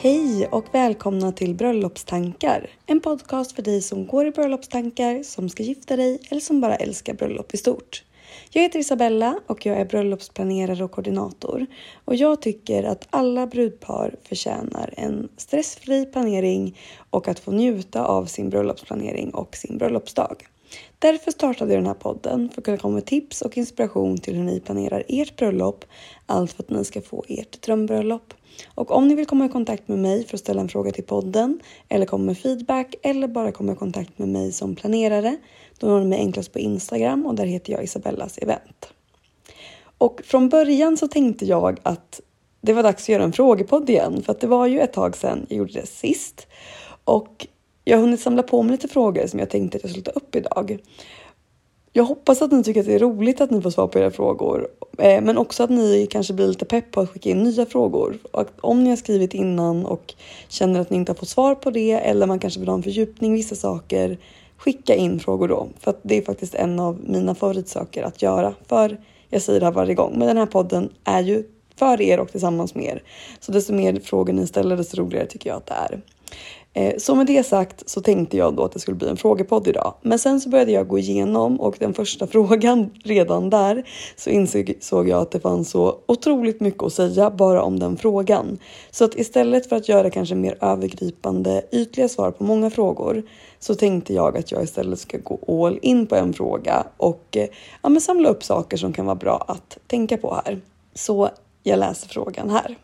Hej och välkomna till Bröllopstankar. En podcast för dig som går i bröllopstankar, som ska gifta dig eller som bara älskar bröllop i stort. Jag heter Isabella och jag är bröllopsplanerare och koordinator. Och jag tycker att alla brudpar förtjänar en stressfri planering och att få njuta av sin bröllopsplanering och sin bröllopsdag. Därför startade jag den här podden för att kunna komma med tips och inspiration till hur ni planerar ert bröllop. Allt för att ni ska få ert drömbröllop. Och om ni vill komma i kontakt med mig för att ställa en fråga till podden eller komma med feedback eller bara komma i kontakt med mig som planerare då når ni mig enklast på Instagram och där heter jag Isabellas event. Och från början så tänkte jag att det var dags att göra en frågepodd igen för att det var ju ett tag sedan jag gjorde det sist. Och jag har hunnit samla på mig lite frågor som jag tänkte att jag skulle ta upp idag. Jag hoppas att ni tycker att det är roligt att ni får svar på era frågor, eh, men också att ni kanske blir lite pepp på att skicka in nya frågor. Om ni har skrivit innan och känner att ni inte har fått svar på det eller man kanske vill ha en fördjupning i vissa saker, skicka in frågor då. För att det är faktiskt en av mina favoritsaker att göra. För jag säger det här varje gång, men den här podden är ju för er och tillsammans med er. Så desto mer frågor ni ställer, desto roligare tycker jag att det är. Eh, så med det sagt så tänkte jag då att det skulle bli en frågepodd idag. Men sen så började jag gå igenom och den första frågan redan där så insåg jag att det fanns så otroligt mycket att säga bara om den frågan. Så att istället för att göra kanske mer övergripande ytliga svar på många frågor så tänkte jag att jag istället ska gå all in på en fråga och eh, ja, men samla upp saker som kan vara bra att tänka på här. Så jag läser frågan här.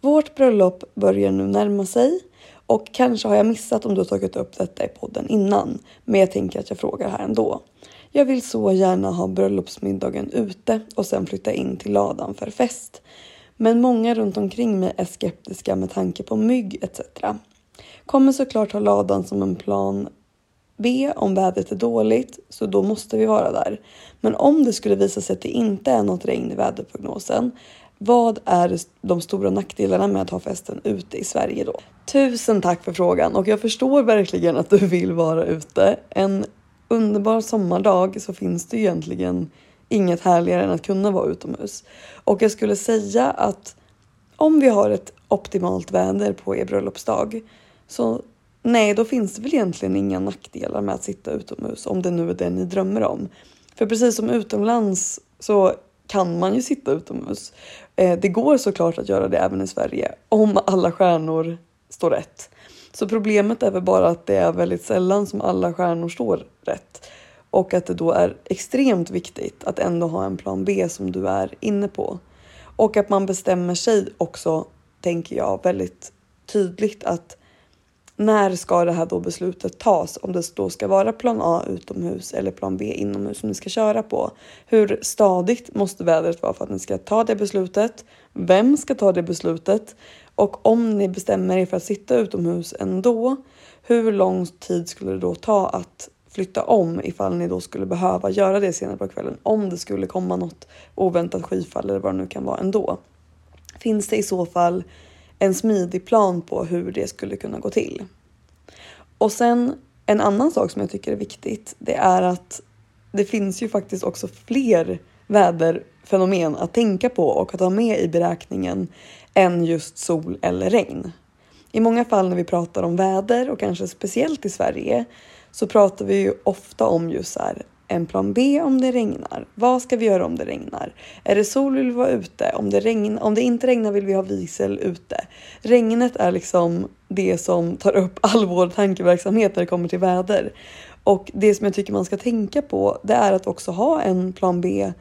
Vårt bröllop börjar nu närma sig och kanske har jag missat om du har tagit upp detta i podden innan, men jag tänker att jag frågar här ändå. Jag vill så gärna ha bröllopsmiddagen ute och sen flytta in till ladan för fest. Men många runt omkring mig är skeptiska med tanke på mygg etc. Kommer såklart ha ladan som en plan B om vädret är dåligt, så då måste vi vara där. Men om det skulle visa sig att det inte är något regn i väderprognosen, vad är de stora nackdelarna med att ha festen ute i Sverige då? Tusen tack för frågan och jag förstår verkligen att du vill vara ute. En underbar sommardag så finns det egentligen inget härligare än att kunna vara utomhus. Och jag skulle säga att om vi har ett optimalt väder på er bröllopsdag så nej, då finns det väl egentligen inga nackdelar med att sitta utomhus om det nu är det ni drömmer om. För precis som utomlands så kan man ju sitta utomhus. Eh, det går såklart att göra det även i Sverige om alla stjärnor står rätt. Så problemet är väl bara att det är väldigt sällan som alla stjärnor står rätt och att det då är extremt viktigt att ändå ha en plan B som du är inne på och att man bestämmer sig också, tänker jag, väldigt tydligt att när ska det här då beslutet tas? Om det då ska vara plan A utomhus eller plan B inomhus som ni ska köra på. Hur stadigt måste vädret vara för att ni ska ta det beslutet? Vem ska ta det beslutet? Och om ni bestämmer er för att sitta utomhus ändå, hur lång tid skulle det då ta att flytta om ifall ni då skulle behöva göra det senare på kvällen om det skulle komma något oväntat skyfall eller vad det nu kan vara ändå. Finns det i så fall en smidig plan på hur det skulle kunna gå till? Och sen en annan sak som jag tycker är viktigt, det är att det finns ju faktiskt också fler väderfenomen att tänka på och att ha med i beräkningen än just sol eller regn. I många fall när vi pratar om väder och kanske speciellt i Sverige så pratar vi ju ofta om just så här, en plan B om det regnar. Vad ska vi göra om det regnar? Är det sol vill vi vara ute? Om det, regn, om det inte regnar vill vi ha visel ute. Regnet är liksom det som tar upp all vår tankeverksamhet när det kommer till väder. Och det som jag tycker man ska tänka på det är att också ha en plan B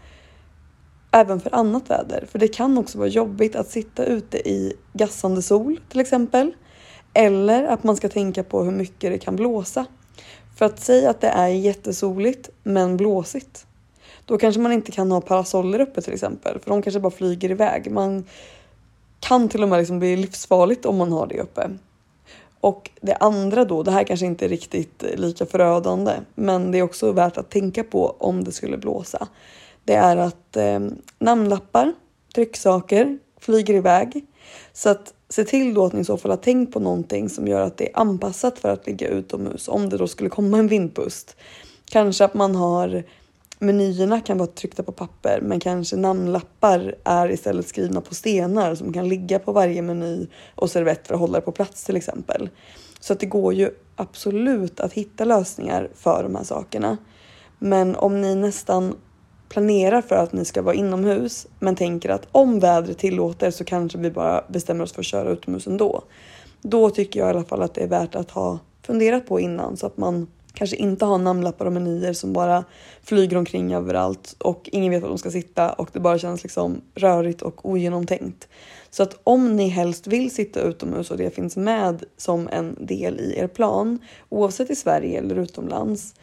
även för annat väder. För det kan också vara jobbigt att sitta ute i gassande sol till exempel. Eller att man ska tänka på hur mycket det kan blåsa. För att säga att det är jättesoligt men blåsigt. Då kanske man inte kan ha parasoller uppe till exempel för de kanske bara flyger iväg. Man kan till och med liksom bli livsfarligt om man har det uppe. Och det andra då, det här kanske inte är riktigt lika förödande, men det är också värt att tänka på om det skulle blåsa. Det är att eh, namnlappar, trycksaker flyger iväg. Så att se till då att ni i så fall har tänkt på någonting som gör att det är anpassat för att ligga utomhus om det då skulle komma en vindpust. Kanske att man har menyerna kan vara tryckta på papper men kanske namnlappar är istället skrivna på stenar som kan ligga på varje meny och servett för att hålla det på plats till exempel. Så att det går ju absolut att hitta lösningar för de här sakerna. Men om ni nästan planerar för att ni ska vara inomhus men tänker att om vädret tillåter så kanske vi bara bestämmer oss för att köra utomhus ändå. Då tycker jag i alla fall att det är värt att ha funderat på innan så att man kanske inte har namnlappar och menyer som bara flyger omkring överallt och ingen vet var de ska sitta och det bara känns liksom rörigt och ogenomtänkt. Så att om ni helst vill sitta utomhus och det finns med som en del i er plan, oavsett i Sverige eller utomlands,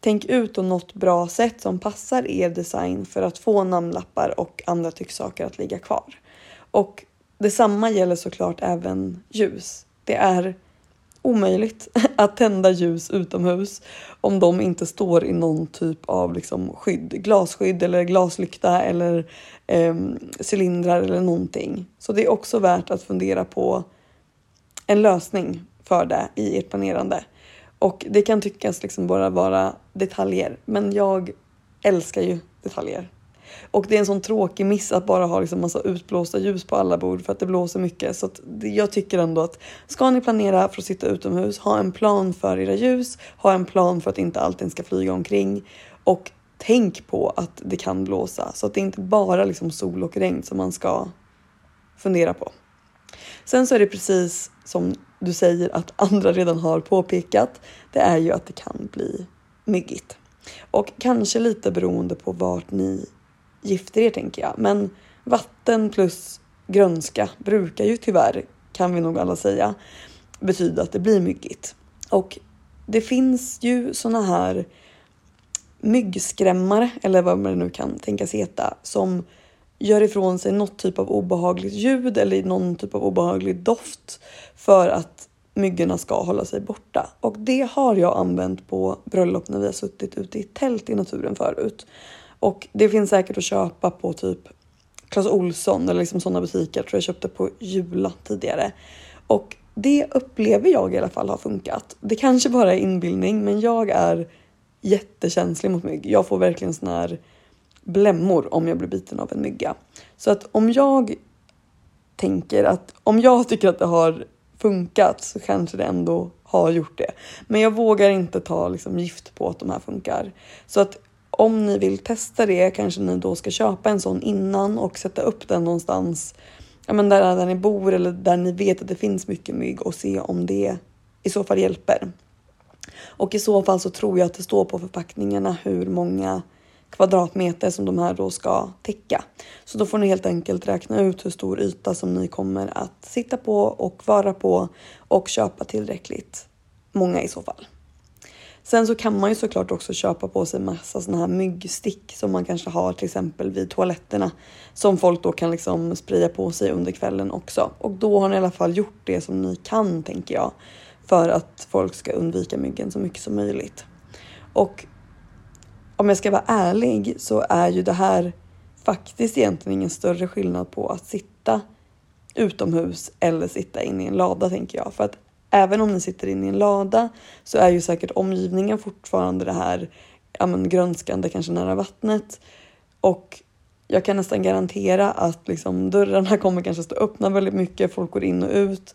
Tänk ut då något bra sätt som passar er design för att få namnlappar och andra trycksaker att ligga kvar. Och detsamma gäller såklart även ljus. Det är omöjligt att tända ljus utomhus om de inte står i någon typ av liksom skydd, glasskydd eller glaslykta eller eh, cylindrar eller någonting. Så det är också värt att fundera på en lösning för det i ert planerande. Och det kan tyckas liksom bara vara detaljer, men jag älskar ju detaljer. Och det är en sån tråkig miss att bara ha liksom massa utblåsta ljus på alla bord för att det blåser mycket. Så att jag tycker ändå att ska ni planera för att sitta utomhus, ha en plan för era ljus, ha en plan för att inte allting ska flyga omkring och tänk på att det kan blåsa så att det inte bara liksom sol och regn som man ska fundera på. Sen så är det precis som du säger att andra redan har påpekat. Det är ju att det kan bli myggigt och kanske lite beroende på vart ni gifter er tänker jag. Men vatten plus grönska brukar ju tyvärr, kan vi nog alla säga, betyda att det blir myggigt. Och det finns ju såna här myggskrämmare eller vad man nu kan tänkas heta som gör ifrån sig något typ av obehagligt ljud eller någon typ av obehaglig doft för att myggorna ska hålla sig borta. Och det har jag använt på bröllop när vi har suttit ute i tält i naturen förut. Och det finns säkert att köpa på typ Clas Olsson eller liksom sådana butiker. Jag tror jag köpte på Jula tidigare. Och det upplever jag i alla fall har funkat. Det kanske bara är inbildning, men jag är jättekänslig mot mygg. Jag får verkligen sån här blämmor om jag blir biten av en mygga. Så att om jag tänker att om jag tycker att det har funkat så kanske det ändå har gjort det. Men jag vågar inte ta liksom, gift på att de här funkar. Så att om ni vill testa det kanske ni då ska köpa en sån innan och sätta upp den någonstans ja, men där, där ni bor eller där ni vet att det finns mycket mygg och se om det i så fall hjälper. Och i så fall så tror jag att det står på förpackningarna hur många kvadratmeter som de här då ska täcka. Så då får ni helt enkelt räkna ut hur stor yta som ni kommer att sitta på och vara på och köpa tillräckligt många i så fall. Sen så kan man ju såklart också köpa på sig massa såna här myggstick som man kanske har till exempel vid toaletterna som folk då kan liksom spraya på sig under kvällen också. Och då har ni i alla fall gjort det som ni kan tänker jag för att folk ska undvika myggen så mycket som möjligt. Och om jag ska vara ärlig så är ju det här faktiskt egentligen ingen större skillnad på att sitta utomhus eller sitta inne i en lada tänker jag. För att även om ni sitter inne i en lada så är ju säkert omgivningen fortfarande det här ja, men, grönskande, kanske nära vattnet. Och jag kan nästan garantera att liksom, dörrarna kommer kanske stå öppna väldigt mycket, folk går in och ut.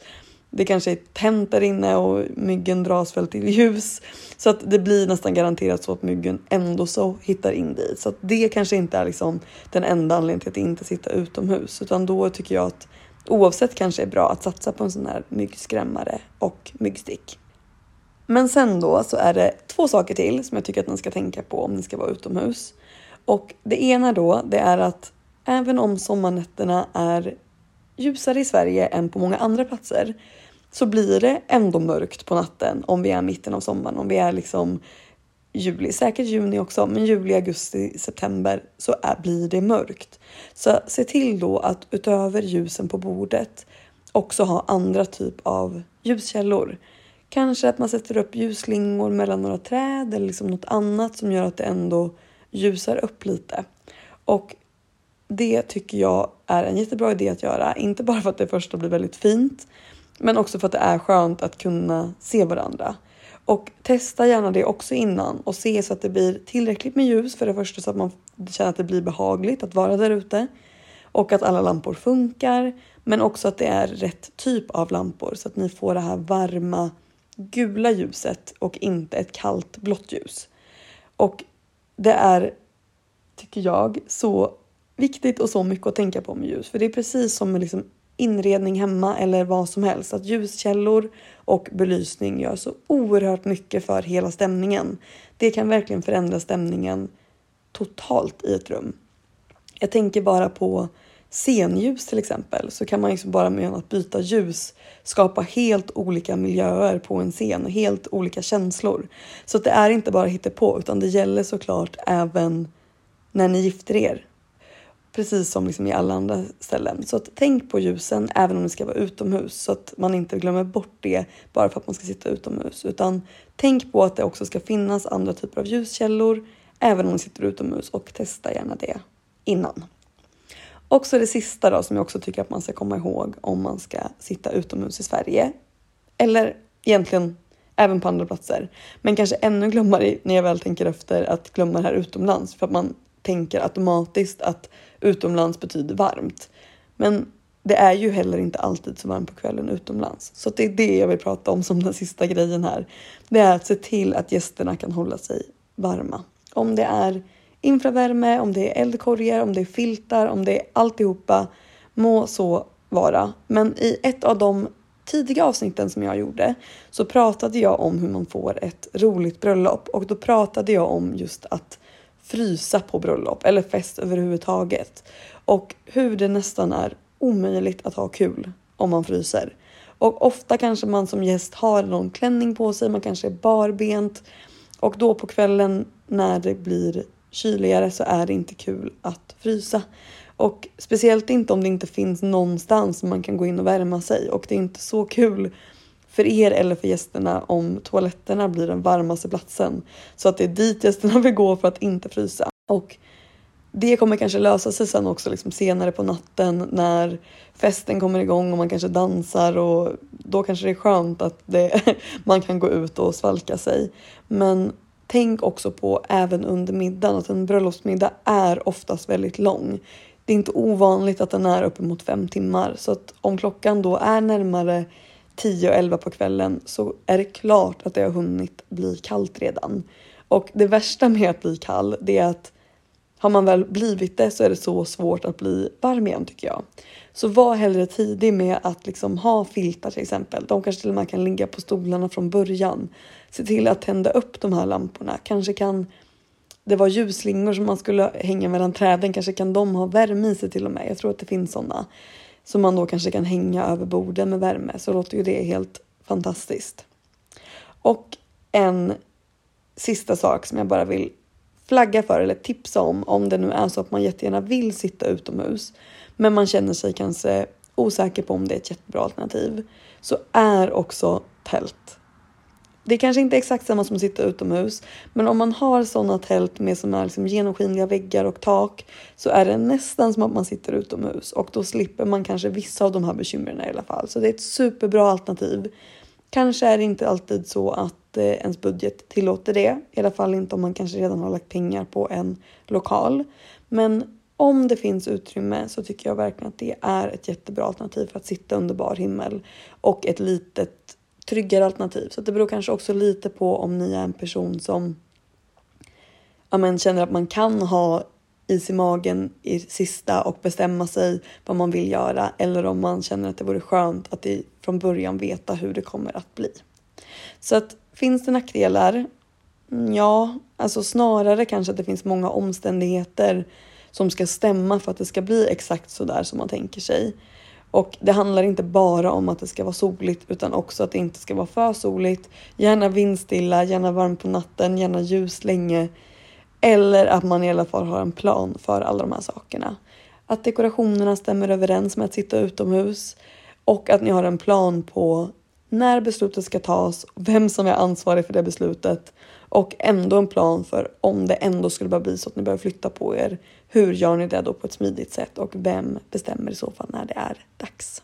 Det kanske är tänt där inne och myggen dras väl till ljus. Så att det blir nästan garanterat så att myggen ändå så hittar in dit. Så att det kanske inte är liksom den enda anledningen till att inte sitta utomhus. Utan då tycker jag att oavsett kanske är bra att satsa på en sån här myggskrämmare och myggstick. Men sen då så är det två saker till som jag tycker att ni ska tänka på om ni ska vara utomhus. Och det ena då, det är att även om sommarnätterna är ljusare i Sverige än på många andra platser så blir det ändå mörkt på natten om vi är mitten av sommaren, om vi är liksom juli, säkert juni också, men juli, augusti, september så är, blir det mörkt. Så se till då att utöver ljusen på bordet också ha andra typ av ljuskällor. Kanske att man sätter upp ljusslingor mellan några träd eller liksom något annat som gör att det ändå ljusar upp lite. Och det tycker jag är en jättebra idé att göra, inte bara för att det första blir väldigt fint, men också för att det är skönt att kunna se varandra. Och testa gärna det också innan och se så att det blir tillräckligt med ljus för det första så att man känner att det blir behagligt att vara där ute och att alla lampor funkar, men också att det är rätt typ av lampor så att ni får det här varma gula ljuset och inte ett kallt blått ljus. Och det är, tycker jag, så viktigt och så mycket att tänka på med ljus, för det är precis som med liksom inredning hemma eller vad som helst. Att ljuskällor och belysning gör så oerhört mycket för hela stämningen. Det kan verkligen förändra stämningen totalt i ett rum. Jag tänker bara på scenljus till exempel så kan man liksom bara med att byta ljus skapa helt olika miljöer på en scen och helt olika känslor. Så det är inte bara på utan det gäller såklart även när ni gifter er precis som liksom i alla andra ställen. Så att tänk på ljusen även om ni ska vara utomhus så att man inte glömmer bort det bara för att man ska sitta utomhus. Utan tänk på att det också ska finnas andra typer av ljuskällor även om ni sitter utomhus och testa gärna det innan. Och så det sista då som jag också tycker att man ska komma ihåg om man ska sitta utomhus i Sverige. Eller egentligen även på andra platser. Men kanske ännu glömma när jag väl tänker efter att glömma det här utomlands för att man tänker automatiskt att utomlands betyder varmt. Men det är ju heller inte alltid så varmt på kvällen utomlands. Så det är det jag vill prata om som den sista grejen här. Det är att se till att gästerna kan hålla sig varma. Om det är infravärme, om det är eldkorgar, om det är filtar, om det är alltihopa må så vara. Men i ett av de tidiga avsnitten som jag gjorde så pratade jag om hur man får ett roligt bröllop och då pratade jag om just att frysa på bröllop eller fest överhuvudtaget och hur det nästan är omöjligt att ha kul om man fryser. Och ofta kanske man som gäst har någon klänning på sig, man kanske är barbent och då på kvällen när det blir kyligare så är det inte kul att frysa. Och speciellt inte om det inte finns någonstans man kan gå in och värma sig och det är inte så kul för er eller för gästerna om toaletterna blir den varmaste platsen så att det är dit gästerna vill gå för att inte frysa. Och det kommer kanske lösa sig sen också liksom senare på natten när festen kommer igång och man kanske dansar och då kanske det är skönt att det, man kan gå ut och svalka sig. Men tänk också på även under middagen att en bröllopsmiddag är oftast väldigt lång. Det är inte ovanligt att den är uppemot fem timmar så att om klockan då är närmare 10 och 11 på kvällen så är det klart att det har hunnit bli kallt redan. Och det värsta med att bli kall det är att har man väl blivit det så är det så svårt att bli varm igen tycker jag. Så var hellre tidig med att liksom ha filtar till exempel. De kanske till och med kan ligga på stolarna från början. Se till att tända upp de här lamporna. Kanske kan det vara ljusslingor som man skulle hänga mellan träden. Kanske kan de ha värme i sig till och med. Jag tror att det finns sådana som man då kanske kan hänga över borden med värme. Så låter ju det helt fantastiskt. Och en sista sak som jag bara vill flagga för eller tipsa om om det nu är så att man jättegärna vill sitta utomhus men man känner sig kanske osäker på om det är ett jättebra alternativ så är också tält. Det är kanske inte är exakt samma som att sitta utomhus, men om man har sådana tält med som är liksom genomskinliga väggar och tak så är det nästan som att man sitter utomhus och då slipper man kanske vissa av de här bekymren i alla fall. Så det är ett superbra alternativ. Kanske är det inte alltid så att eh, ens budget tillåter det, i alla fall inte om man kanske redan har lagt pengar på en lokal. Men om det finns utrymme så tycker jag verkligen att det är ett jättebra alternativ för att sitta under bar himmel och ett litet tryggare alternativ. Så det beror kanske också lite på om ni är en person som ja, men, känner att man kan ha is i magen i sista och bestämma sig vad man vill göra eller om man känner att det vore skönt att i, från början veta hur det kommer att bli. Så att finns det nackdelar? Mm, ja, alltså snarare kanske att det finns många omständigheter som ska stämma för att det ska bli exakt så där som man tänker sig. Och det handlar inte bara om att det ska vara soligt utan också att det inte ska vara för soligt. Gärna vindstilla, gärna varmt på natten, gärna ljus länge. Eller att man i alla fall har en plan för alla de här sakerna. Att dekorationerna stämmer överens med att sitta utomhus och att ni har en plan på när beslutet ska tas, vem som är ansvarig för det beslutet och ändå en plan för om det ändå skulle bara bli så att ni behöver flytta på er. Hur gör ni det då på ett smidigt sätt och vem bestämmer i så fall när det är dags?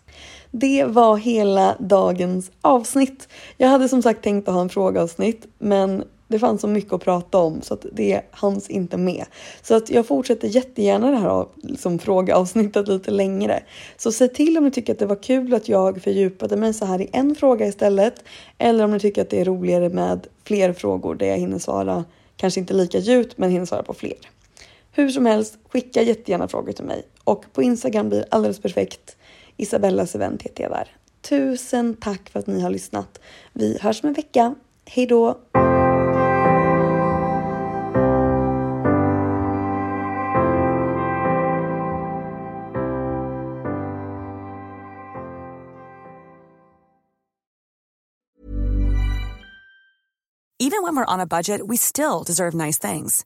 Det var hela dagens avsnitt. Jag hade som sagt tänkt att ha en frågeavsnitt, men det fanns så mycket att prata om så att det hanns inte med. Så att jag fortsätter jättegärna det här liksom, frågeavsnittet lite längre. Så se till om ni tycker att det var kul att jag fördjupade mig så här i en fråga istället. Eller om ni tycker att det är roligare med fler frågor där jag hinner svara, kanske inte lika djupt, men hinner svara på fler. Hur som helst, skicka jättegärna frågor till mig och på Instagram blir alldeles perfekt. Isabellas event heter jag där. Tusen tack för att ni har lyssnat. Vi hörs om en vecka. Hej då! Even when we're on a budget, we still deserve nice things.